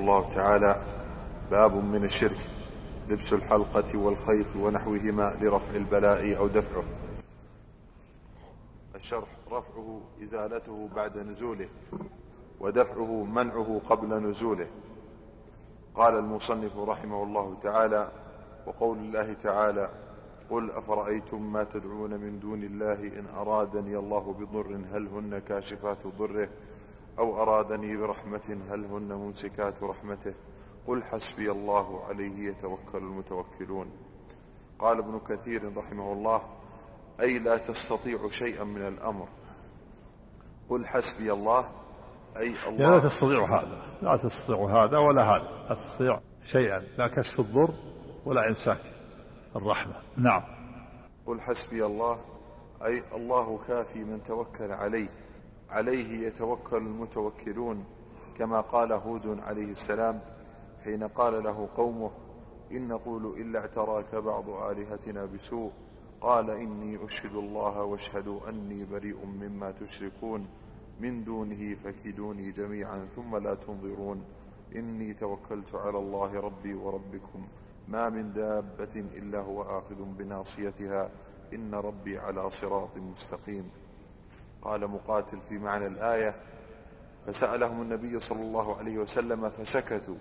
الله تعالى باب من الشرك لبس الحلقة والخيط ونحوهما لرفع البلاء أو دفعه. الشرح رفعه إزالته بعد نزوله ودفعه منعه قبل نزوله. قال المصنف رحمه الله تعالى وقول الله تعالى قل أفرأيتم ما تدعون من دون الله إن أرادني الله بضر هل هن كاشفات ضره؟ أو أرادني برحمة هل هن ممسكات رحمته؟ قل حسبي الله عليه يتوكل المتوكلون. قال ابن كثير رحمه الله أي لا تستطيع شيئا من الأمر. قل حسبي الله أي الله. يعني لا تستطيع هذا لا تستطيع هذا ولا هذا. لا تستطيع شيئا لا كشف الضر ولا إمساك الرحمة. نعم. قل حسبي الله أي الله كافي من توكل عليه. عليه يتوكل المتوكلون كما قال هود عليه السلام حين قال له قومه إن نقول إلا اعتراك بعض آلهتنا بسوء قال إني أشهد الله واشهدوا أني بريء مما تشركون من دونه فكدوني جميعا ثم لا تنظرون إني توكلت على الله ربي وربكم ما من دابة إلا هو آخذ بناصيتها إن ربي على صراط مستقيم قال مقاتل في معنى الآية فسألهم النبي صلى الله عليه وسلم فسكتوا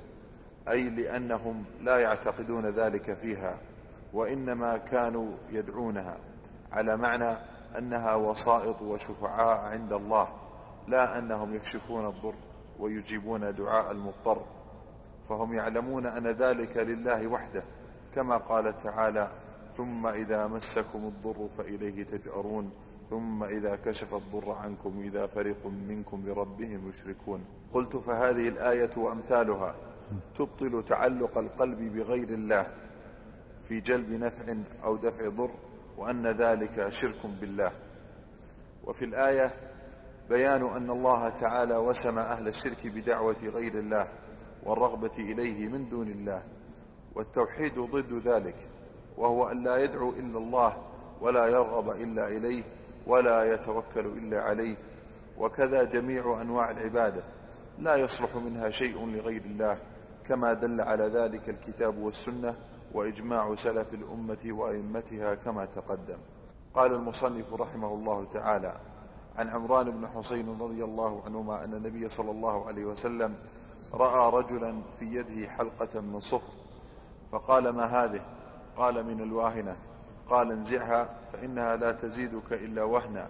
أي لأنهم لا يعتقدون ذلك فيها وإنما كانوا يدعونها على معنى أنها وسائط وشفعاء عند الله لا أنهم يكشفون الضر ويجيبون دعاء المضطر فهم يعلمون أن ذلك لله وحده كما قال تعالى ثم إذا مسكم الضر فإليه تجأرون ثم إذا كشف الضر عنكم إذا فريق منكم بربهم يشركون. قلت فهذه الآية وأمثالها. تبطل تعلق القلب بغير الله في جلب نفع أو دفع ضر وأن ذلك شرك بالله. وفي الآية بيان أن الله تعالى وسم أهل الشرك بدعوة غير الله والرغبة إليه من دون الله والتوحيد ضد ذلك وهو أن لا يدعو إلا الله ولا يرغب إلا إليه ولا يتوكل إلا عليه وكذا جميع أنواع العبادة. لا يصلح منها شيء لغير الله كما دل على ذلك الكتاب والسنة وإجماع سلف الأمة وأئمتها كما تقدم. قال المصنف رحمه الله تعالى عن عمران بن حسين رضي الله عنهما أن النبي صلى الله عليه وسلم رأى رجلا في يده حلقة من صفر فقال ما هذه؟ قال من الواهنة. قال انزعها فإنها لا تزيدك إلا وهنا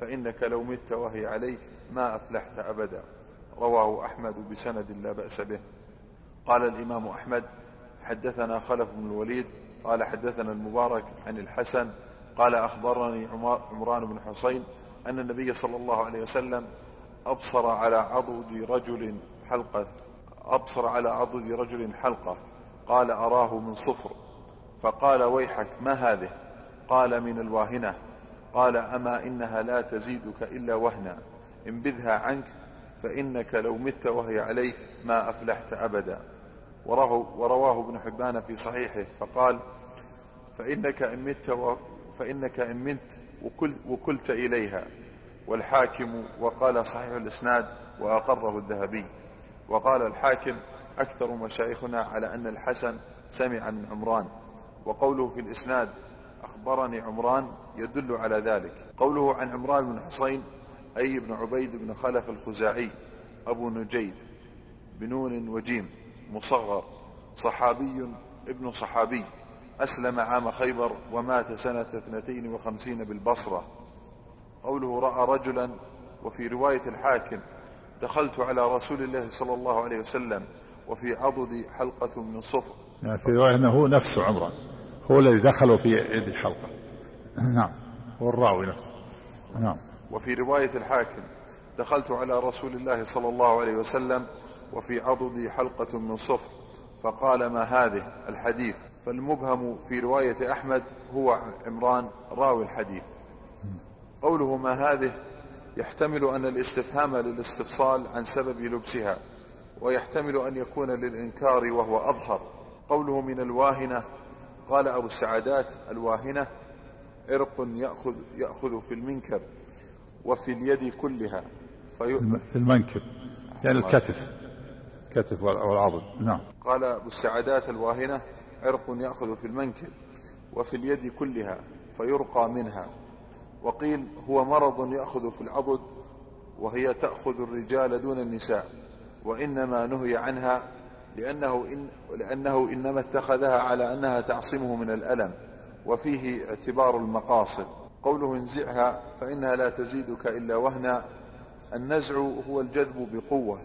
فإنك لو مت وهي عليك ما أفلحت أبدا. رواه أحمد بسند لا بأس به. قال الإمام أحمد حدثنا خلف بن الوليد قال حدثنا المبارك عن الحسن قال أخبرني عمران بن حسين أن النبي صلى الله عليه وسلم أبصر على عضد رجل حلقة أبصر على عضد رجل حلقة قال أراه من صفر. فقال ويحك ما هذه؟ قال من الواهنة. قال أما إنها لا تزيدك إلا وهنا. انبذها عنك فإنك لو مت وهي عليك ما أفلحت أبدا. ورواه ابن حبان في صحيحه فقال فإنك إن مت و فإنك إن مت وكل وكلت إليها. والحاكم وقال صحيح الإسناد وأقره الذهبي. وقال الحاكم أكثر مشايخنا على أن الحسن سمع من عمران. وقوله في الإسناد أخبرني عمران يدل على ذلك. قوله عن عمران بن حصين أي بن عبيد بن خلف الخزاعي أبو نجيد بنون وجيم مصغر صحابي ابن صحابي أسلم عام خيبر ومات سنة اثنتين وخمسين بالبصرة. قوله رأى رجلا وفي رواية الحاكم دخلت على رسول الله صلى الله عليه وسلم وفي عضد حلقة من صفر. يعني في رواية أنه هو نفسه عمران. هو الذي دخل في يد الحلقة. نعم. هو الراوي نفسه. نعم. وفي رواية الحاكم دخلت على رسول الله صلى الله عليه وسلم وفي عضدي حلقة من صفر فقال ما هذه؟ الحديث. فالمبهم في رواية أحمد هو عمران راوي الحديث. قوله ما هذه؟ يحتمل أن الاستفهام للاستفصال عن سبب لبسها ويحتمل أن يكون للإنكار وهو أظهر. قوله من الواهنة قال أبو السعادات الواهنة عرق يأخذ, يأخذ في المنكب وفي اليد كلها في المنكب يعني الكتف الكتف والعضد نعم. قال أبو السعدات الواهنة عرق يأخذ في المنكب وفي اليد كلها فيرقى منها. وقيل هو مرض يأخذ في العضد وهي تأخذ الرجال دون النساء وإنما نهي عنها لأنه, إن لأنه إنما اتخذها على أنها تعصمه من الألم وفيه اعتبار المقاصد. قوله انزعها فإنها لا تزيدك إلا وهنا. النزع هو الجذب بقوة.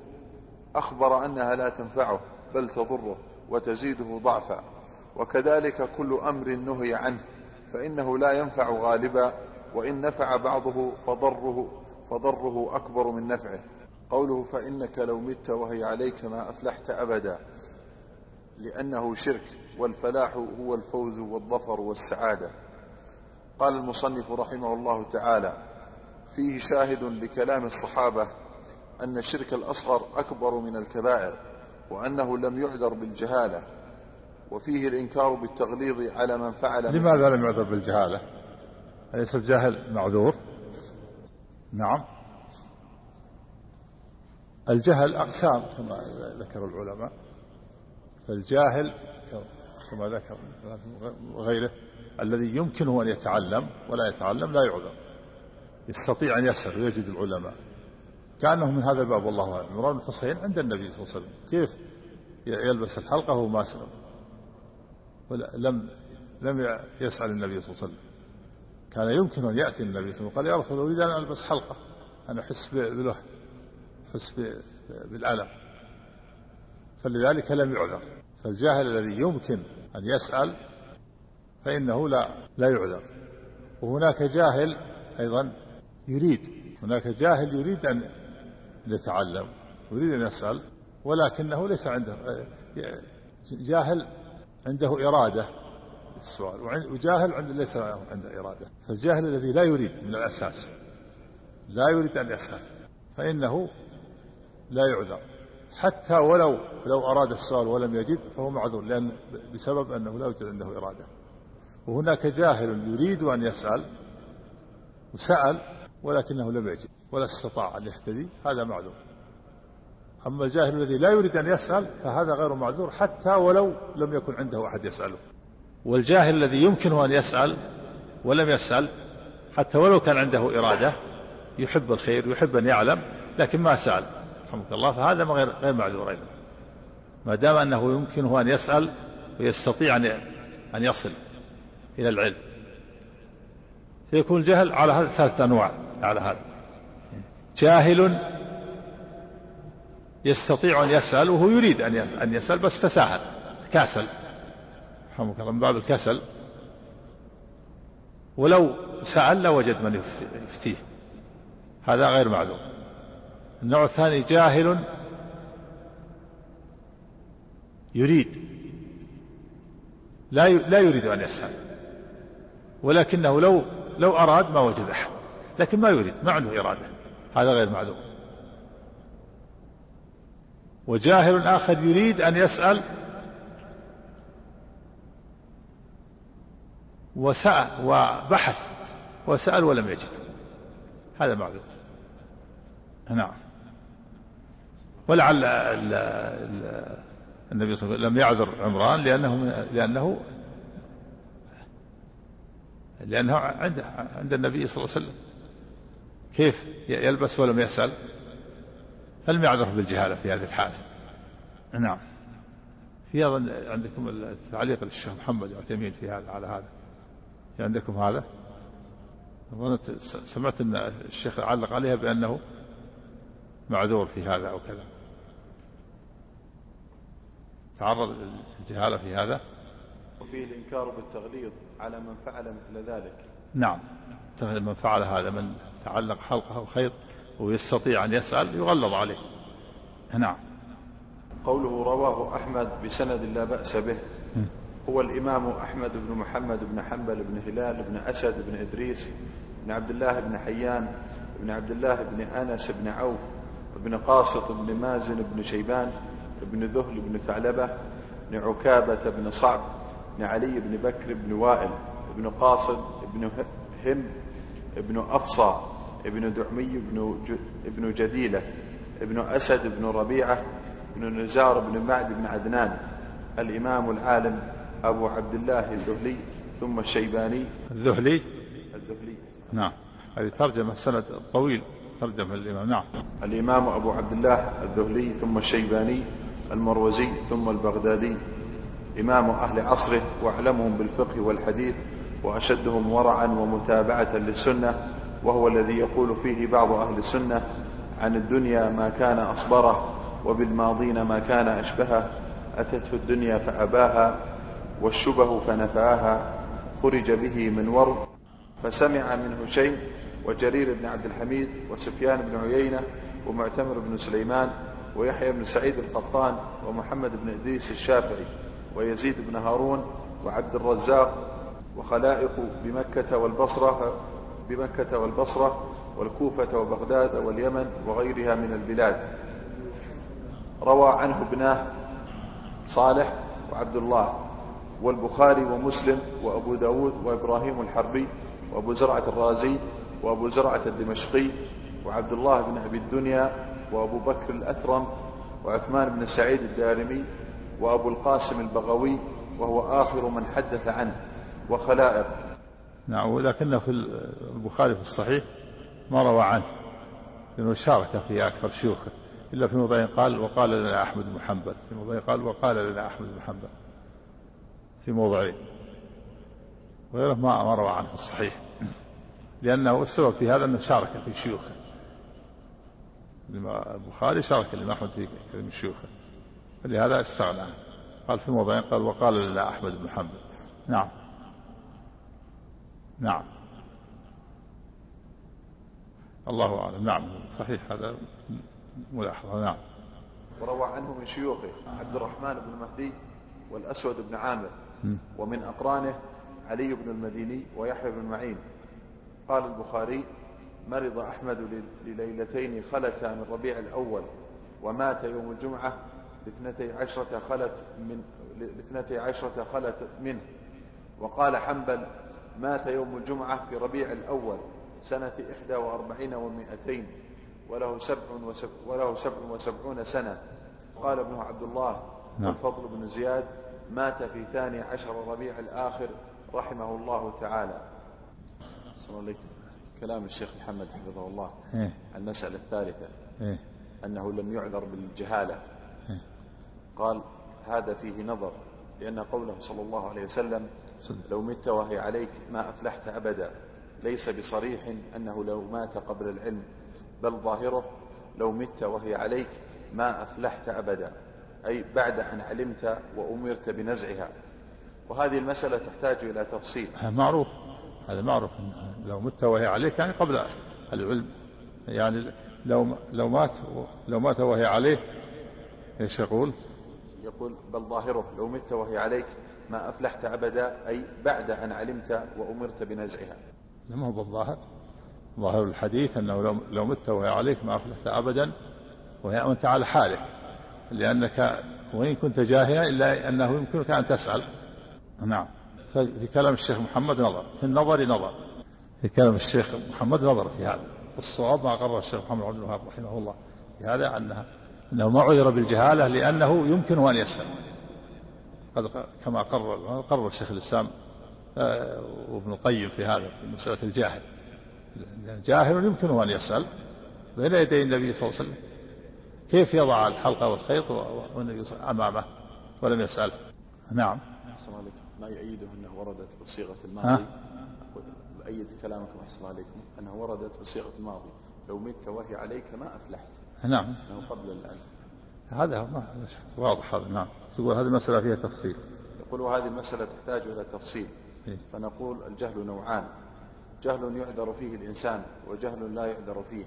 أخبر أنها لا تنفعه بل تضره وتزيده ضعفا. وكذلك كل أمر نهي عنه فإنه لا ينفع غالبا وإن نفع بعضه فضره فضره أكبر من نفعه. قوله فإنك لو مت وهي عليك ما أفلحت أبدا لأنه شرك والفلاح هو الفوز والظفر والسعادة. قال المصنف رحمه الله تعالى فيه شاهد لكلام الصحابة أن الشرك الأصغر أكبر من الكبائر وأنه لم يعذر بالجهالة وفيه الإنكار بالتغليظ على من فعل لماذا لم يعذر بالجهالة؟ أليس الجاهل معذور؟ نعم. الجهل أقسام كما ذكر العلماء فالجاهل كما ذكر غيره الذي يمكنه أن يتعلم ولا يتعلم لا يعذر يستطيع أن يسأل ويجد العلماء. كأنه من هذا الباب والله أعلم. عمران بن حسين عند النبي صلى الله عليه وسلم. كيف يلبس الحلقة وهو ما سلم لم لم يسأل النبي صلى الله عليه وسلم. كان يمكن أن يأتي النبي صلى الله عليه وسلم قال يا رسول الله أريد أن ألبس حلقة أنا أحس بله أحس بالألم. فلذلك لم يعذر. فالجاهل الذي يمكن أن يسأل فإنه لا لا يعذر. وهناك جاهل أيضا يريد هناك جاهل يريد أن يتعلم يريد أن يسأل ولكنه ليس عنده جاهل عنده إرادة السؤال وجاهل ليس عنده إرادة. فالجاهل الذي لا يريد من الأساس لا يريد أن يسأل فإنه لا يعذر. حتى ولو لو أراد السؤال ولم يجد فهو معذور لأن بسبب أنه لا يوجد عنده إرادة. وهناك جاهل يريد أن يسأل وسأل ولكنه لم يجد ولا استطاع أن يهتدي هذا معذور. أما الجاهل الذي لا يريد أن يسأل فهذا غير معذور حتى ولو لم يكن عنده أحد يسأله. والجاهل الذي يمكنه أن يسأل ولم يسأل حتى ولو كان عنده إرادة يحب الخير يحب أن يعلم لكن ما سأل. رحمك الله فهذا غير غير معذور أيضا. ما دام أنه يمكنه أن يسأل ويستطيع أن أن يصل إلى العلم. فيكون الجهل على هذا ثلاثة أنواع على هذا. جاهل يستطيع أن يسأل وهو يريد أن أن يسأل بس تساهل تكاسل. رحمك الله من باب الكسل. ولو سأل لوجد من يفتيه. هذا غير معذور. النوع الثاني جاهل. يريد. لا لا يريد أن يسأل. ولكنه لو لو أراد ما وجد أحد. لكن ما يريد ما عنده إرادة. هذا غير معذور وجاهل آخر يريد أن يسأل. وسأل وبحث وسأل ولم يجد. هذا معذور نعم. ولعل النبي صلى الله عليه وسلم لم يعذر عمران لأنه لأنه لأنه عند عند النبي صلى الله عليه وسلم. كيف يلبس ولم يسأل؟ فلم يعذر بالجهالة في هذه الحالة. نعم. في أيضا عندكم التعليق للشيخ محمد عثيمين في هذا على هذا. في عندكم هذا؟ سمعت أن الشيخ علق عليها بأنه معذور في هذا أو كذا. تعرض للجهالة في هذا. وفيه الإنكار بالتغليظ على من فعل مثل ذلك. نعم. من فعل هذا من تعلق حلقه خيط ويستطيع أن يسأل يغلظ عليه. نعم. قوله رواه أحمد بسند لا بأس به. هو الإمام أحمد بن محمد بن حنبل بن هلال بن أسد بن إدريس بن عبد الله بن حيان بن عبد الله بن أنس بن عوف بن قاسط بن مازن بن شيبان بن ذهل بن ثعلبة بن عكابة بن صعب بن علي بن بكر بن وائل بن قاصد بن هم بن أفصى بن دعمي بن, بن جديلة بن أسد بن ربيعة بن نزار بن معد بن عدنان الإمام العالم أبو عبد الله الذهلي ثم الشيباني. الذهلي؟ الذهلي. نعم. هذه ترجمة سند طويل. ترجمة الإمام. نعم. الإمام أبو عبد الله الذهلي ثم الشيباني المروزي ثم البغدادي. إمام أهل عصره وأعلمهم بالفقه والحديث وأشدهم ورعا ومتابعة للسنة وهو الذي يقول فيه بعض أهل السنة عن الدنيا ما كان أصبره وبالماضين ما كان أشبهه أتته الدنيا فأباها والشبه فنفاها خرج به من ور فسمع منه شيء وجرير بن عبد الحميد وسفيان بن عيينة ومعتمر بن سليمان ويحيى بن سعيد القطان ومحمد بن إدريس الشافعي ويزيد بن هارون وعبد الرزاق وخلائق بمكة والبصرة بمكة والبصرة والكوفة وبغداد واليمن وغيرها من البلاد. روى عنه ابناه صالح وعبد الله والبخاري ومسلم وأبو داود وإبراهيم الحربي وأبو زرعة الرازي وأبو زرعة الدمشقي وعبد الله بن أبي الدنيا وأبو بكر الأثرم وعثمان بن سعيد الدارمي وأبو القاسم البغوي وهو آخر من حدث عنه وخلائق. نعم ولكنه في البخاري في الصحيح ما روى عنه لأنه شارك في أكثر شيوخه إلا في موضعين قال وقال لنا أحمد بن حنبل في موضعين قال وقال لنا أحمد بن حنبل في موضعين. وغيره ما ما روى عنه في الصحيح. لأنه السبب في هذا أنه شارك في شيوخه. البخاري شارك الإمام أحمد في من شيوخه فلهذا استغنى. قال في موضعين قال وقال لنا أحمد بن حنبل. نعم. نعم. الله أعلم. نعم. صحيح. هذا ملاحظة. نعم. وروى عنه من شيوخه عبد الرحمن بن مهدي والأسود بن عامر. ومن أقرانه علي بن المديني ويحيى بن معين. قال البخاري مرض أحمد لليلتين خلتا من ربيع الأول ومات يوم الجمعة لاثنتي عشرة خلت من لاثنتي عشرة خلت منه. وقال حنبل مات يوم الجمعة في ربيع الأول سنة إحدى وأربعين ومائتين وله سبع, وسب وله سبع وسبعون سنة. قال ابنه عبد الله نعم. الفضل بن زياد مات في ثاني عشر ربيع الآخر رحمه الله تعالى. صلى الله كلام الشيخ محمد حفظه الله. إيه؟ المسألة الثالثة. إيه؟ أنه لم يعذر بالجهالة. إيه؟ قال هذا فيه نظر. لأن قوله صلى الله عليه وسلم لو مت وهي عليك ما أفلحت أبدا. ليس بصريح أنه لو مات قبل العلم. بل ظاهره لو مت وهي عليك ما أفلحت أبدا. أي بعد أن علمت وأمرت بنزعها. وهذه المسألة تحتاج إلى تفصيل. معروف. هذا معروف. لو مت وهي عليك يعني قبل العلم يعني لو لو مات لو مات وهي عليه إيش يقول؟ يقول بل ظاهره لو مت وهي عليك ما أفلحت أبدا أي بعد أن علمت وأمرت بنزعها. ما هو بالظاهر ظاهر الحديث أنه لو لو مت وهي عليك ما أفلحت أبدا وهي وانت على حالك لأنك وإن كنت جاهلا إلا أنه يمكنك أن تسأل. نعم. في كلام الشيخ محمد نظر في النظر نظر في كلام الشيخ محمد نظر في هذا والصواب ما قرر الشيخ محمد عبد الوهاب رحمه الله في هذا انها أنه ما عذر بالجهالة لأنه يمكن أن يسال قد كما قرر قرر الشيخ الإسلام آه، وابن القيم في هذا في مسألة الجاهل. جاهل يمكن أن يسأل بين يدي النبي صلى الله عليه وسلم. كيف يضع الحلقة والخيط والنبي أمامه ولم يسأل؟ نعم. ما يؤيده أنه وردت بصيغة الماضي. أيد كلامك أحسن عليكم؟ أنه وردت بصيغة الماضي. لو مت وهي عليك ما أفلحت. نعم. أنه قبل الآن. هذا ما واضح هذا نعم. تقول هذه المسألة فيها تفصيل. يقول وهذه المسألة تحتاج إلى تفصيل. إيه؟ فنقول الجهل نوعان. جهل يعذر فيه الإنسان وجهل لا يعذر فيه.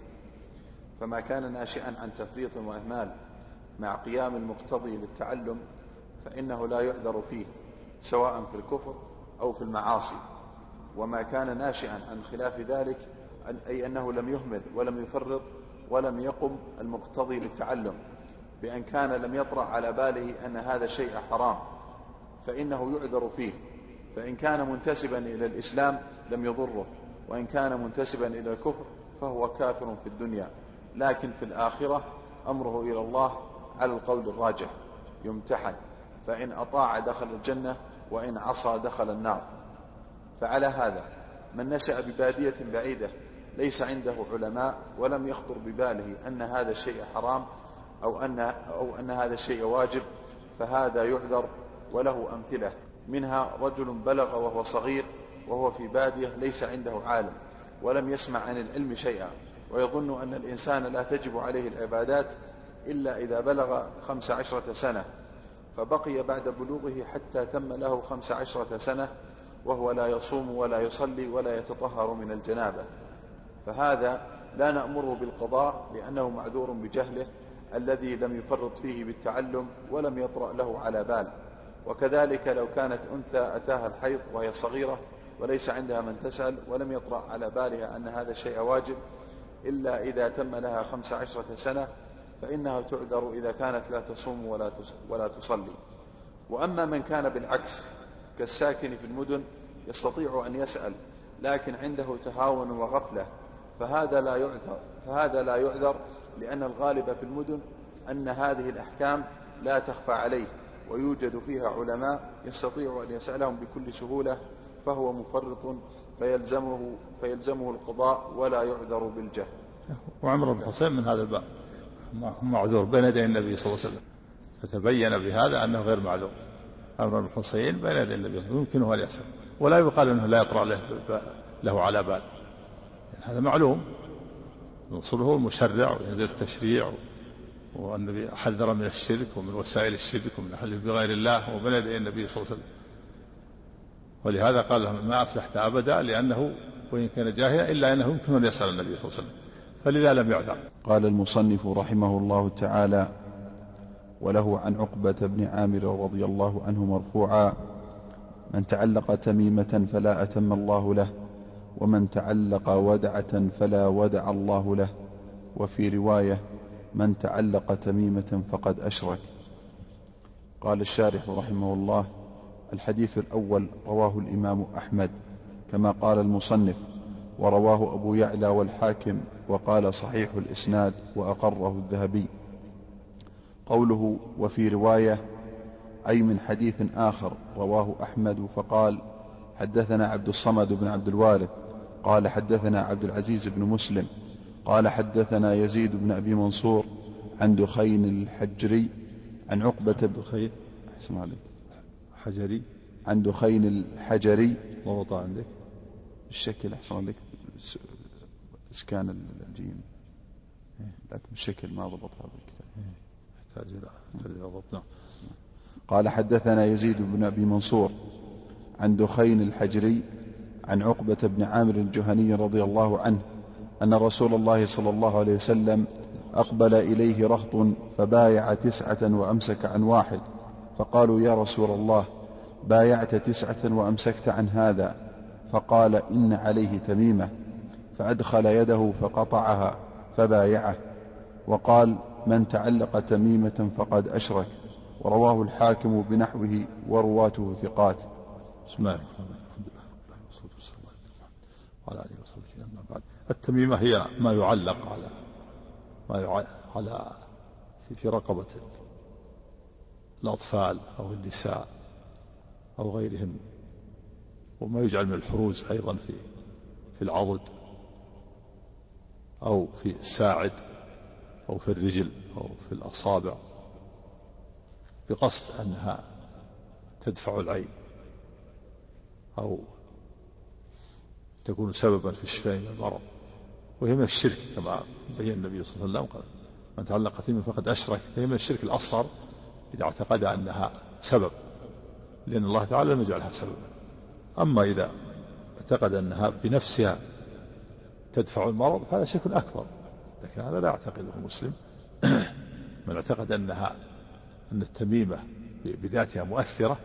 فما كان ناشئا عن تفريط وإهمال مع قيام المقتضي للتعلم فإنه لا يعذر فيه سواء في الكفر أو في المعاصي. وما كان ناشئا عن خلاف ذلك أي أنه لم يهمل ولم يفرط ولم يقم المقتضي للتعلم بأن كان لم يطرأ على باله أن هذا شيء حرام فإنه يعذر فيه. فإن كان منتسبا إلى الإسلام لم يضره وإن كان منتسبا إلى الكفر فهو كافر في الدنيا. لكن في الآخرة أمره إلى الله على القول الراجح يمتحن. فإن أطاع دخل الجنة وإن عصى دخل النار. فعلى هذا من نشأ ببادية بعيدة ليس عنده علماء ولم يخطر بباله أن هذا الشيء حرام أو أن, أو أن هذا الشيء واجب فهذا يعذر وله أمثلة. منها رجل بلغ وهو صغير وهو في بادية ليس عنده عالم ولم يسمع عن العلم شيئا ويظن أن الإنسان لا تجب عليه العبادات إلا إذا بلغ خمس عشرة سنة. فبقي بعد بلوغه حتى تم له خمس عشرة سنة وهو لا يصوم ولا يصلي ولا يتطهر من الجنابة. فهذا لا نأمره بالقضاء لأنه معذور بجهله الذي لم يفرط فيه بالتعلم ولم يطرأ له على بال. وكذلك لو كانت أنثى أتاها الحيض وهي صغيرة وليس عندها من تسأل ولم يطرأ على بالها أن هذا الشيء واجب إلا إذا تم لها خمس عشرة سنة فإنها تعذر إذا كانت لا تصوم ولا ولا تصلي. وأما من كان بالعكس كالساكن في المدن يستطيع أن يسأل لكن عنده تهاون وغفلة فهذا لا يعذر فهذا لا يعذر لأن الغالب في المدن أن هذه الأحكام لا تخفى عليه ويوجد فيها علماء يستطيع أن يسألهم بكل سهولة فهو مفرط فيلزمه فيلزمه القضاء ولا يعذر بالجهل. وعمر بن حسين من هذا الباب معذور بين يدي النبي صلى الله عليه وسلم فتبين بهذا أنه غير معذور. عمر بن بين يدي النبي صلى الله عليه وسلم يمكنه أن يسأل ولا يقال إنه لا يطرأ له له على بال. يعني هذا معلوم. الرسول هو المشرع وينزل التشريع والنبي حذر من الشرك ومن وسائل الشرك ومن الحلف بغير الله وبين يدي النبي صلى الله عليه وسلم. ولهذا قال لهم ما أفلحت أبدا لأنه وإن كان جاهلا إلا أنه يمكن أن يسأل النبي صلى الله عليه وسلم. فلذا لم يعذر. قال المصنف رحمه الله تعالى وله عن عقبة بن عامر رضي الله عنه مرفوعا من تعلق تميمة فلا أتم الله له ومن تعلق ودعة فلا ودع الله له. وفي رواية من تعلق تميمة فقد أشرك. قال الشارح رحمه الله الحديث الأول رواه الإمام أحمد كما قال المصنف ورواه أبو يعلى والحاكم وقال صحيح الإسناد وأقره الذهبي. قوله وفي رواية أي من حديث آخر رواه أحمد فقال حدثنا عبد الصمد بن عبد الوارث قال حدثنا عبد العزيز بن مسلم قال حدثنا يزيد بن أبي منصور عن دخين الحجري عن عقبة بن دخين أحسن عليك. حجري. عن دخين الحجري. ضبط عندك. الشكل أحسن عليك. إسكان الجيم. لكن الشكل ما ضبطها بالكتاب. يحتاج إلى ضبط نعم قال حدثنا يزيد بن أبي منصور عن دخين الحجري عن عقبة بن عامر الجهني رضي الله عنه أن رسول الله صلى الله عليه وسلم أقبل إليه رهط فبايع تسعة وأمسك عن واحد. فقالوا يا رسول الله بايعت تسعة وأمسكت عن هذا. فقال إن عليه تميمة. فأدخل يده فقطعها فبايعه. وقال من تعلق تميمة فقد أشرك. ورواه الحاكم بنحوه ورواته ثقات. بسم الله الرحمن آله وصحبه أما بعد التميمة هي ما يعلق على ما يعلق على في رقبة الأطفال أو النساء أو غيرهم وما يجعل من الحروز أيضا في في العضد أو في الساعد. أو في الرجل أو في الأصابع بقصد أنها تدفع العين أو تكون سببا في الشفاء من المرض. وهي من الشرك كما بين النبي صلى الله عليه وسلم قال من تعلق تيما فقد أشرك فهي من الشرك الأصغر إذا اعتقد أنها سبب لأن الله تعالى لم يجعلها سببا. أما إذا اعتقد أنها بنفسها تدفع المرض فهذا شرك أكبر. لكن هذا لا يعتقده المسلم من اعتقد أنها أن التميمة بذاتها مؤثرة.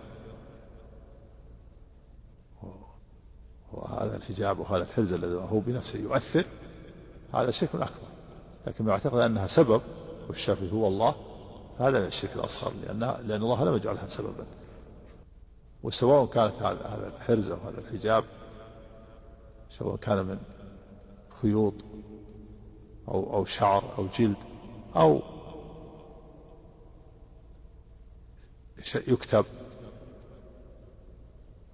وهذا الحجاب وهذا الحرز الذي هو بنفسه يؤثر هذا شرك أكبر. لكن من اعتقد أنها سبب والشافي هو الله فهذا من الشرك الأصغر لأن لأن الله لم يجعلها سببا. وسواء كانت هذا هذا الحرز أو هذا الحجاب سواء كان من خيوط أو أو شعر أو جلد أو يكتب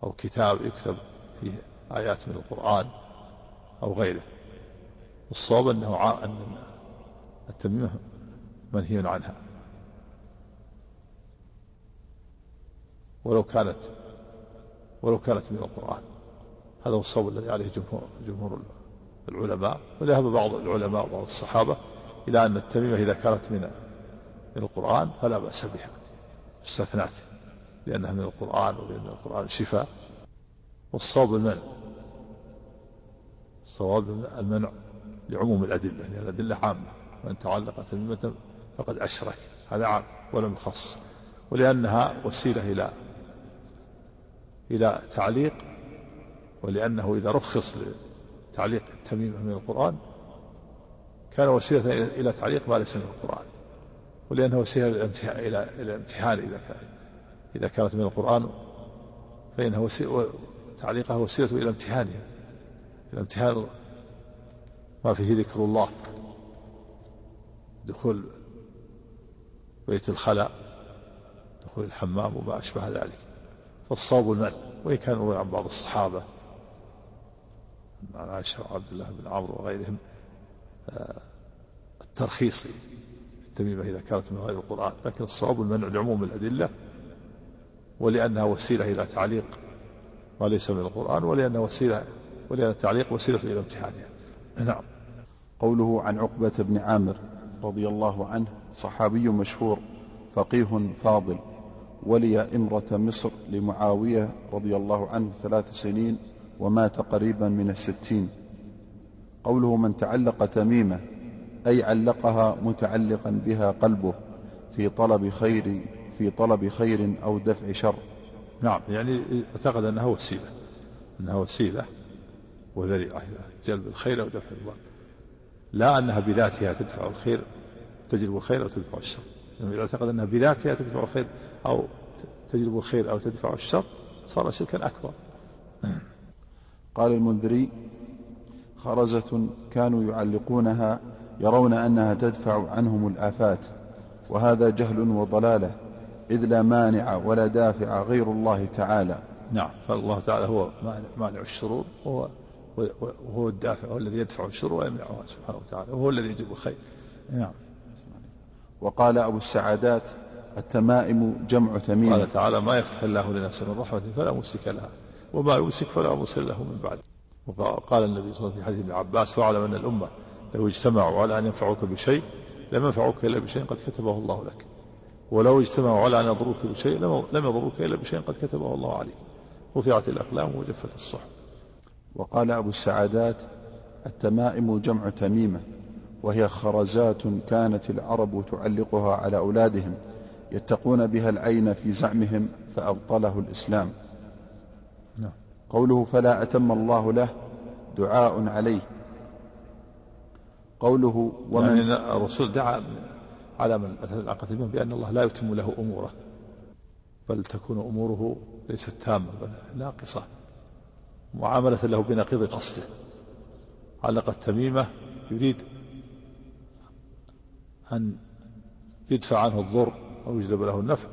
أو كتاب يكتب فيه آيات من القرآن أو غيره. الصواب أنه أن التميمة منهي عنها. ولو كانت ولو كانت من القرآن. هذا هو الصواب الذي عليه جمهور جمهور العلماء وذهب بعض العلماء وبعض الصحابة إلى أن التميمة إذا كانت من من القرآن فلا بأس بها استثنات لأنها من القرآن ولأن القرآن شفاء. والصواب المنع الصواب المنع لعموم الأدلة لأن الأدلة عامة من تعلق تميمة فقد أشرك هذا عام ولم يخص ولأنها وسيلة إلى إلى تعليق ولأنه إذا رخص لتعليق التميمة من القرآن؟ كان وسيلة إلى تعليق ما ليس من القرآن. ولأنه وسيلة إلى الامتحان إذا كان إذا كانت من القرآن. فإنه وسيلة تعليقها وسيلة إلى امتحانها. إلى امتحان ما فيه ذكر الله. دخول بيت الخلاء دخول الحمام وما أشبه ذلك. فالصواب المنع وإن كان عن بعض الصحابة عن عائشة وعبد الله بن عمرو وغيرهم آه، الترخيص التميمة إذا كانت من غير القرآن لكن الصواب المنع لعموم الأدلة ولأنها وسيلة إلى تعليق ما ليس من القرآن ولأنها وسيلة ولأن التعليق وسيلة إلى امتحانها. نعم. قوله عن عقبة بن عامر رضي الله عنه صحابي مشهور فقيه فاضل ولي إمرة مصر لمعاوية رضي الله عنه ثلاث سنين ومات قريبا من الستين. قوله من تعلق تميمة أي علقها متعلقا بها قلبه في طلب خير في طلب خير أو دفع شر. نعم يعني أعتقد أنها وسيلة أنها وسيلة وذريعة جلب الخير أو دفع الضر. لا أنها بذاتها تدفع الخير تجلب الخير أو تدفع الشر. يعني أعتقد أنها بذاتها تدفع الخير أو تجلب الخير أو تدفع الشر صار شركا أكبر. قال المنذري خرزة كانوا يعلقونها يرون أنها تدفع عنهم الآفات وهذا جهل وضلالة إذ لا مانع ولا دافع غير الله تعالى. نعم فالله تعالى هو مانع الشرور وهو وهو الدافع هو الذي يدفع الشر ويمنعها سبحانه وتعالى وهو الذي يجيب الخير. نعم. وقال أبو السعادات التمائم جمع تميم. قال تعالى ما يفتح الله لناس من رحمة فلا ممسك لها. وما يمسك فلا مرسل له من بعد. وقال النبي صلى الله عليه وسلم في حديث ابن عباس واعلم أن الأمة لو اجتمعوا على أن ينفعوك بشيء لم ينفعوك إلا بشيء قد كتبه الله لك. ولو اجتمعوا على أن يضروك بشيء لم يضروك إلا بشيء قد كتبه الله عليك. رفعت الأقلام وجفت الصحف. وقال أبو السعادات التمائم جمع تميمة وهي خرزات كانت العرب تعلقها على أولادهم يتقون بها العين في زعمهم فأبطله الإسلام. نعم. قوله فلا أتم الله له دعاء عليه. قوله ومن يعني الرسول دعا على من؟ العقد بأن الله لا يتم له أموره بل تكون أموره ليست تامة بل ناقصة. معاملة له بنقيض قصده. علق التميمة يريد أن يدفع عنه الضر أو يجلب له النفع.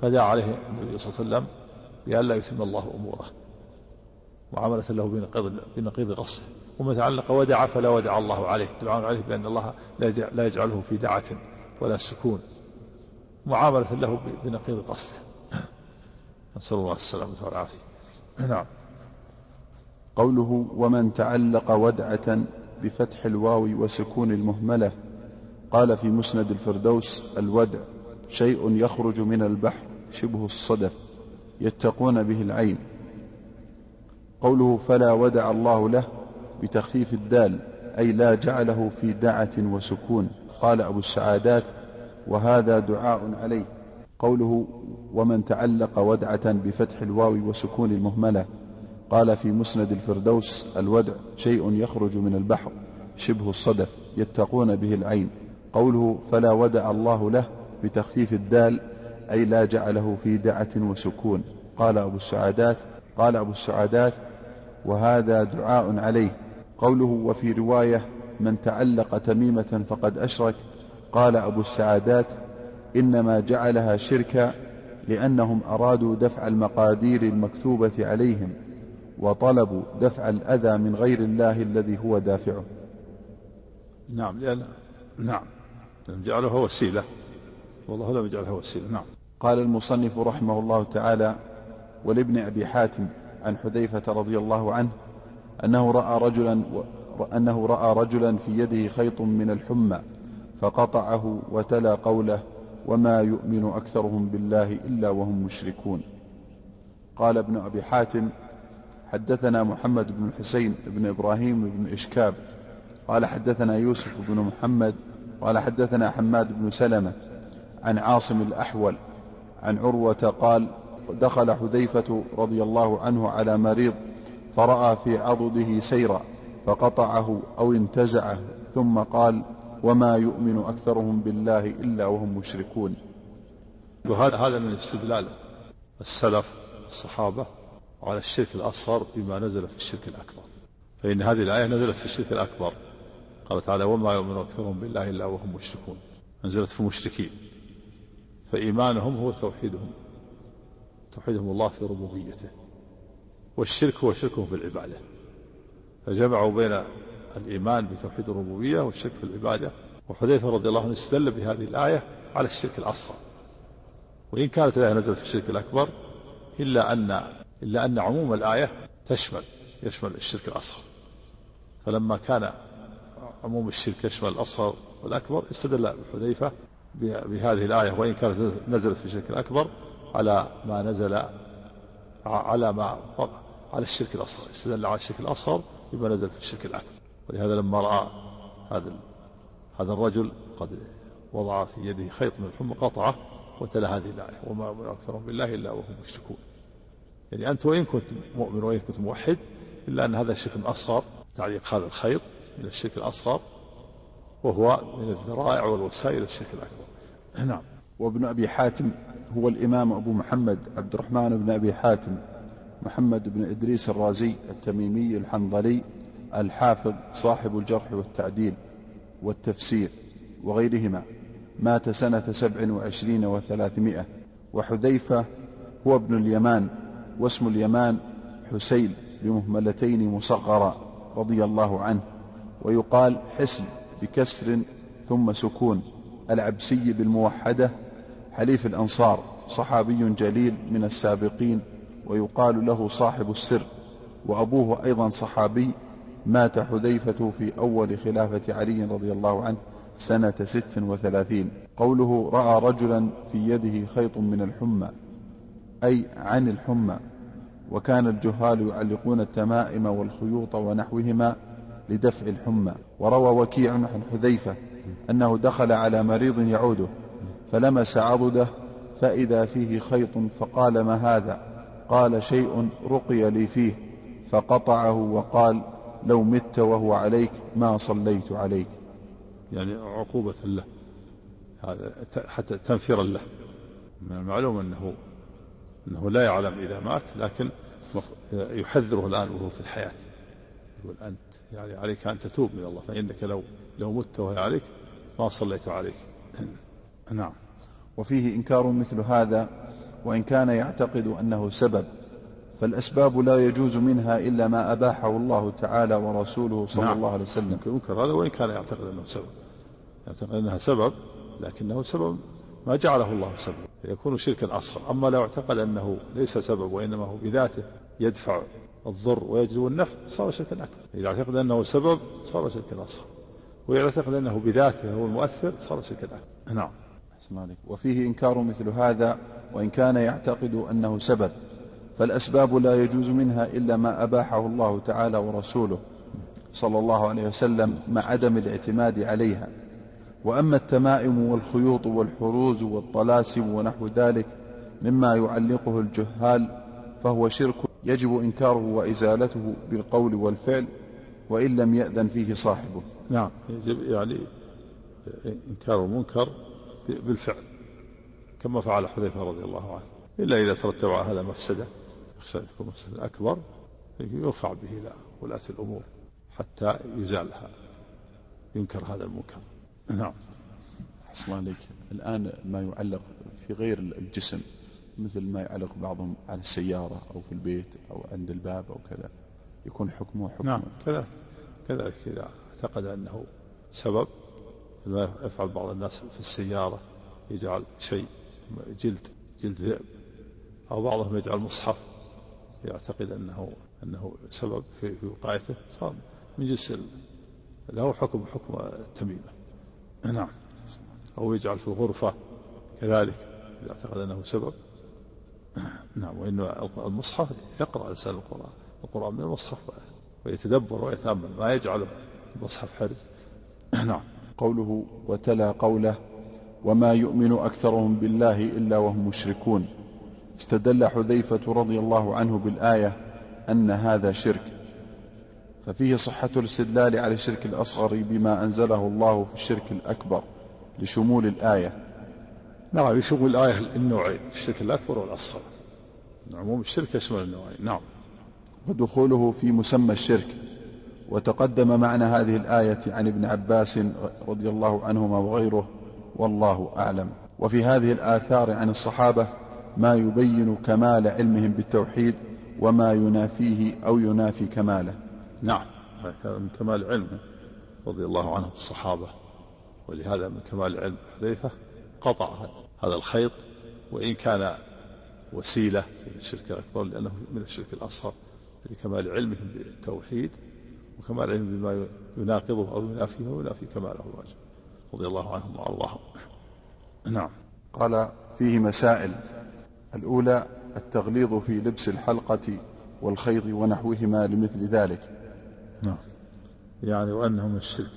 فدعا عليه النبي صلى الله عليه وسلم بأن لا يتم الله أموره. معاملة له بنقيض بنقيض قصده ومن تعلق ودع فلا ودع الله عليه. دعاء عليه بأن الله لا يجعله في دعة ولا سكون. معاملة له بنقيض قصده. نسأل الله السلامة والعافية. نعم. قوله ومن تعلق ودعة بفتح الواو وسكون المهملة قال في مسند الفردوس الودع شيء يخرج من البحر شبه الصدف يتقون به العين. قوله فلا ودع الله له بتخفيف الدال أي لا جعله في دعة وسكون. قال أبو السعادات وهذا دعاء عليه. قوله ومن تعلق ودعة بفتح الواو وسكون المهملة. قال في مسند الفردوس الودع شيء يخرج من البحر شبه الصدف يتقون به العين. قوله فلا ودع الله له بتخفيف الدال أي لا جعله في دعة وسكون. قال أبو السعادات قال أبو السعادات وهذا دعاء عليه. قوله وفي رواية من تعلق تميمة فقد أشرك قال أبو السعادات إنما جعلها شركا لأنهم أرادوا دفع المقادير المكتوبة عليهم وطلبوا دفع الأذى من غير الله الذي هو دافعه نعم لأن نعم. لأن جعلها وسيلة. والله لم يجعلها وسيلة نعم. قال المصنف رحمه الله تعالى ولابن أبي حاتم عن حذيفة رضي الله عنه أنه رأى رجلا أنه رأى رجلا في يده خيط من الحمى فقطعه وتلا قوله وما يؤمن أكثرهم بالله إلا وهم مشركون. قال ابن أبي حاتم حدثنا محمد بن الحسين بن إبراهيم بن إشكاب قال حدثنا يوسف بن محمد قال حدثنا حماد بن سلمة عن عاصم الأحول عن عروة قال دخل حذيفة رضي الله عنه على مريض فرأى في عضده سيرا فقطعه أو انتزعه ثم قال وما يؤمن أكثرهم بالله إلا وهم مشركون. وهذا هذا من استدلال السلف الصحابة على الشرك الأصغر بما نزل في الشرك الأكبر. فإن هذه الآية نزلت في الشرك الأكبر. قال تعالى وما يؤمن أكثرهم بالله إلا وهم مشركون. نزلت في المشركين فإيمانهم هو توحيدهم. توحيدهم الله في ربوبيته. والشرك هو شركهم في العبادة. فجمعوا بين الإيمان بتوحيد الربوبية والشرك في العبادة. وحذيفة رضي الله عنه استدل بهذه الآية على الشرك الأصغر. وإن كانت الآية نزلت في الشرك الأكبر إلا أن إلا أن عموم الآية تشمل يشمل الشرك الأصغر. فلما كان عموم الشرك يشمل الأصغر والأكبر استدل حذيفة بهذه الآية. وإن كانت نزلت في الشرك الأكبر على ما نزل على ما على الشرك الأصغر استدل على الشرك الأصغر بما نزل في الشرك الأكبر. ولهذا لما رأى هذا هذا الرجل قد وضع في يده خيط من الحمى قطعة وتلا هذه الآية وما من أكثرهم بالله إلا وهم مشركون. يعني أنت وإن كنت مؤمن وإن كنت موحد إلا أن هذا الشرك الأصغر تعليق هذا الخيط من الشرك الأصغر وهو من الذرائع والوسائل الشرك الأكبر. نعم. وابن أبي حاتم هو الإمام أبو محمد عبد الرحمن بن أبي حاتم محمد بن إدريس الرازي التميمي الحنظلي الحافظ صاحب الجرح والتعديل والتفسير وغيرهما. مات سنة سبع وعشرين وثلاثمائة وحذيفة هو ابن اليمان واسم اليمان حسين بمهملتين مصغرا رضي الله عنه ويقال حسن بكسر ثم سكون العبسي بالموحدة حليف الأنصار صحابي جليل من السابقين ويقال له صاحب السر. وأبوه أيضا صحابي مات حذيفة في أول خلافة علي رضي الله عنه سنة ست وثلاثين. قوله رأى رجلا في يده خيط من الحمى أي عن الحمى. وكان الجهال يعلقون التمائم والخيوط ونحوهما لدفع الحمى. وروى وكيع عن حذيفة أنه دخل على مريض يعوده فلمس عضده فإذا فيه خيط فقال ما هذا؟ قال شيء رقي لي فيه. فقطعه وقال لو مت وهو عليك ما صليت عليك. يعني عقوبة له. حتى تنفيرا له. من المعلوم أنه أنه لا يعلم إذا مات لكن يحذره الآن وهو في الحياة. يقول أنت يعني عليك أن تتوب من الله فإنك لو لو مت وهي عليك ما صليت عليك. نعم. وفيه إنكار مثل هذا وإن كان يعتقد أنه سبب فالأسباب لا يجوز منها إلا ما أباحه الله تعالى ورسوله صلى نعم. الله عليه وسلم. ينكر هذا وإن كان يعتقد أنه سبب. يعتقد أنها سبب لكنه سبب ما جعله الله سبب. يكون شركا أصغر. أما لو اعتقد أنه ليس سبب وإنما هو بذاته يدفع الضر ويجلب النفع صار شركا أكبر. إذا اعتقد أنه سبب صار شركا أصغر. وإذا اعتقد أنه بذاته هو المؤثر صار شركا أكبر. نعم. وفيه إنكار مثل هذا وإن كان يعتقد أنه سبب. فالأسباب لا يجوز منها إلا ما أباحه الله تعالى ورسوله صلى الله عليه وسلم مع عدم الاعتماد عليها. وأما التمائم والخيوط والحروز والطلاسم ونحو ذلك مما يعلقه الجهال فهو شرك يجب إنكاره وإزالته بالقول والفعل وإن لم يأذن فيه صاحبه. نعم. يجب يعني إنكار المنكر بالفعل كما فعل حذيفة رضي الله عنه. إلا إذا ترتب على هذا مفسدة يخشى يكون مفسدة أكبر يرفع به إلى ولاة الأمور حتى يزالها ينكر هذا المنكر. نعم. حسن عليك. الآن ما يعلق في غير الجسم مثل ما يعلق بعضهم على السيارة أو في البيت أو عند الباب أو كذا يكون حكمه حكم. نعم كذلك كذلك إذا اعتقد أنه سبب ما يفعل بعض الناس في السيارة يجعل شيء جلد جلد ذئب أو بعضهم يجعل مصحف يعتقد أنه أنه سبب في في وقايته صار من جنس له حكم حكم التميمة. نعم. أو يجعل في الغرفة كذلك إذا اعتقد أنه سبب. نعم. وإن المصحف يقرأ الإنسان القرآن القرآن من المصحف ويتدبر ويتأمل ما يجعله المصحف حرز. نعم. قوله وتلا قوله وما يؤمن أكثرهم بالله إلا وهم مشركون. استدل حذيفة رضي الله عنه بالآية أن هذا شرك. ففيه صحة الاستدلال على الشرك الأصغر بما أنزله الله في الشرك الأكبر لشمول الآية. نعم يشمل الآية النوعين الشرك الأكبر والأصغر. عموم الشرك يشمل النوعين. نعم. ودخوله في مسمى الشرك. وتقدم معنى هذه الآية عن ابن عباس رضي الله عنهما وغيره والله أعلم. وفي هذه الآثار عن الصحابة ما يبين كمال علمهم بالتوحيد وما ينافيه أو ينافي كماله. نعم هذا من كمال علمه رضي الله عنهم الصحابة ولهذا من كمال علم حذيفة قطع هذا الخيط وإن كان وسيلة في الشرك الأكبر لأنه من الشرك الأصغر لكمال علمهم بالتوحيد وكمال علمهم بما يناقضه أو ينافيه وينافي كماله الواجب. رضي الله عنهم وأرضاهم. نعم. قال فيه مسائل. الأولى التغليظ في لبس الحلقة والخيط ونحوهما لمثل ذلك. نعم. يعني وأنه من الشرك.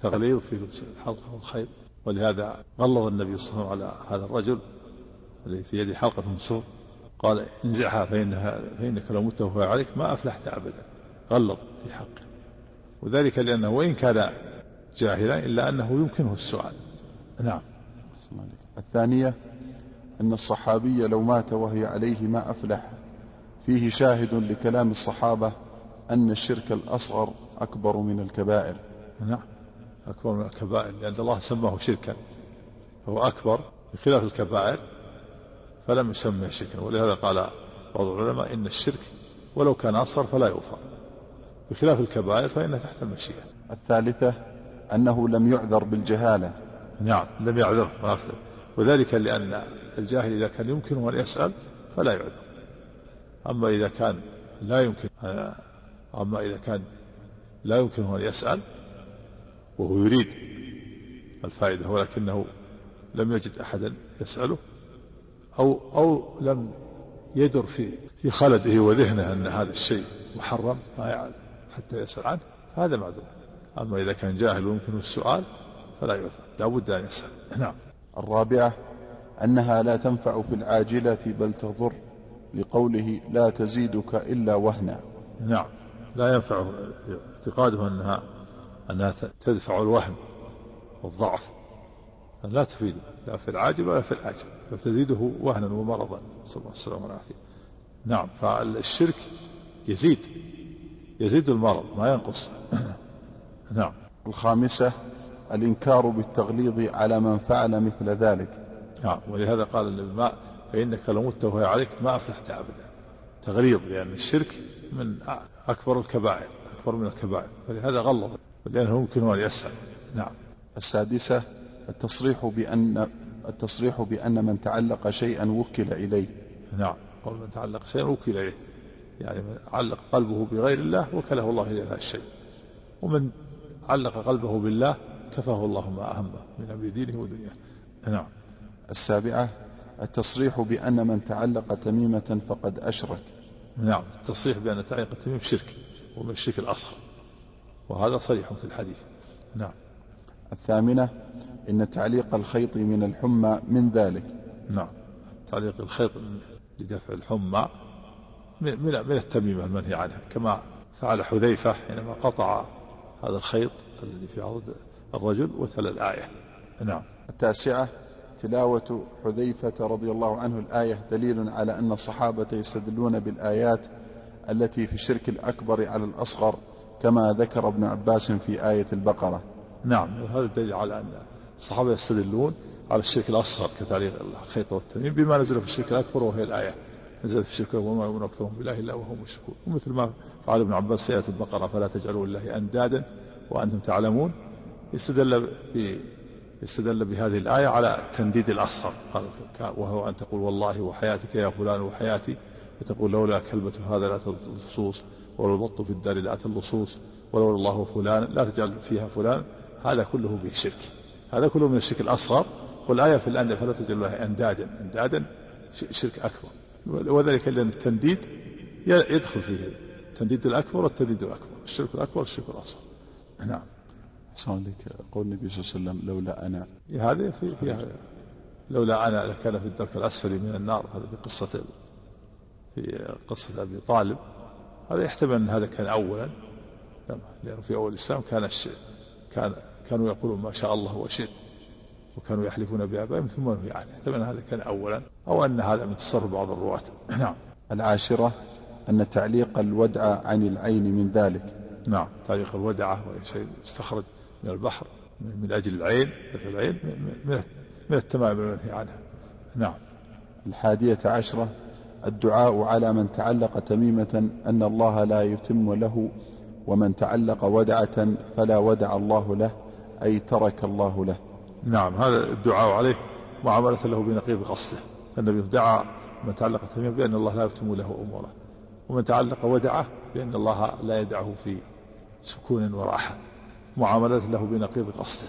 تغليظ في لبس الحلقة والخيط. ولهذا غلظ النبي صلى الله عليه وسلم على هذا الرجل الذي في يده حلقة من سور قال انزعها فإنها فإنك لو مت وهو عليك ما أفلحت أبدا. غلظ. وذلك لأنه وإن كان جاهلا إلا أنه يمكنه السؤال. نعم. الثانية أن الصحابي لو مات وهي عليه ما أفلح فيه شاهد لكلام الصحابة أن الشرك الأصغر أكبر من الكبائر. نعم. أكبر من الكبائر لأن الله سماه شركا. فهو أكبر بخلاف الكبائر فلم يسمى شركا. ولهذا قال بعض العلماء إن الشرك ولو كان أصغر فلا يغفر بخلاف الكبائر فإنها تحت المشيئة. الثالثة أنه لم يعذر بالجهالة. نعم لم يعذر وذلك لأن الجاهل إذا كان يمكنه أن يسأل فلا يعذر. أما إذا كان لا يمكن أما إذا كان لا يمكنه أن يسأل وهو يريد الفائدة ولكنه لم يجد أحدا يسأله أو أو لم يدر في في خلده وذهنه أن هذا الشيء محرم ما يعلم. حتى يسأل عنه. فهذا معذور. أما إذا كان جاهل ويمكنه السؤال فلا يعذر لا بد أن يسأل. نعم. الرابعة أنها لا تنفع في العاجلة بل تضر. لقوله لا تزيدك إلا وهنا. نعم. لا ينفع اعتقاده أنها أنها تدفع الوهن والضعف. لا تفيد لا في العاجل ولا في الآجل. بل تزيده وهنا ومرضا. نسأل الله السلامة والعافية نعم. فالشرك يزيد. يزيد المرض ما ينقص. نعم. الخامسة الإنكار بالتغليظ على من فعل مثل ذلك. نعم. ولهذا قال النبي ما فإنك لو مت وهي عليك ما أفلحت أبدا. تغليظ لأن الشرك من أكبر الكبائر أكبر من الكبائر. فلهذا غلظ لأنه يمكن أن يسأل. نعم. السادسة التصريح بأن التصريح بأن من تعلق شيئا وكل إليه. نعم. قول من تعلق شيئا وكل إليه. يعني من علق قلبه بغير الله وكله الله إلى هذا الشيء. ومن علق قلبه بالله كفاه الله ما أهمه من أمر دينه ودنياه. نعم. السابعة التصريح بأن من تعلق تميمة فقد أشرك. نعم. التصريح بأن تعليق التميم شرك ومن الشرك الأصغر. وهذا صريح في الحديث. نعم. الثامنة إن تعليق الخيط من الحمى من ذلك. نعم. تعليق الخيط لدفع الحمى من من التميمة المنهي عنها كما فعل حذيفة حينما قطع هذا الخيط الذي في عضد الرجل وتلا الآية. نعم. التاسعة تلاوة حذيفة رضي الله عنه الآية دليل على أن الصحابة يستدلون بالآيات التي في الشرك الأكبر على الأصغر كما ذكر ابن عباس في آية البقرة. نعم. هذا دليل على أن الصحابة يستدلون على الشرك الأصغر كتعليق الخيط والتميم بما نزل في الشرك الأكبر وهي الآية. نزلت في الشرك وما يؤمن أكثرهم بالله إلا وهم مشركون. ومثل ما فعل ابن عباس في آية البقرة فلا تجعلوا لله أندادا وأنتم تعلمون. استدل ب استدل بهذه الآية على التنديد الأصغر. وهو أن تقول والله وحياتك يا فلان وحياتي. وتقول لولا كلمة هذا لا اللصوص ولو البط في الدار لا اللصوص ولولا الله فلان لا تجعل فيها فلان. هذا كله به شرك هذا كله من الشرك الأصغر. والآية في الأندية فلا تجعل الله أندادا. أندادا شرك أكبر. وذلك لأن التنديد يدخل فيه التنديد الأكبر والتنديد الأكبر الشرك الأكبر والشرك الأصغر. نعم. صلى عليك قول النبي صلى الله عليه وسلم لولا أنا. هذه في فيها لولا أنا لكان في الدرك الأسفل من النار. هذا في قصة في قصة أبي طالب. هذا يحتمل أن هذا كان أولا. لأنه في أول الإسلام كان الشيء كان كانوا يقولون ما شاء الله وشئت. وكانوا يحلفون بآبائهم ثم نهي عنه احتمل هذا كان أولا أو أن هذا من تصرف بعض الرواة. نعم. العاشرة أن تعليق الودعة عن العين من ذلك. نعم. تعليق الودعة وهي شيء يستخرج من البحر من أجل العين العين من من التمام المنهي عنها نعم. الحادية عشرة الدعاء على من تعلق تميمة أن الله لا يتم له ومن تعلق ودعة فلا ودع الله له أي ترك الله له. نعم هذا الدعاء عليه معاملة له بنقيض قصده النبي دعا من تعلق تميمة بأن الله لا يتم له أموره ومن تعلق ودعه بأن الله لا يدعه في سكون وراحة. معاملة له بنقيض قصده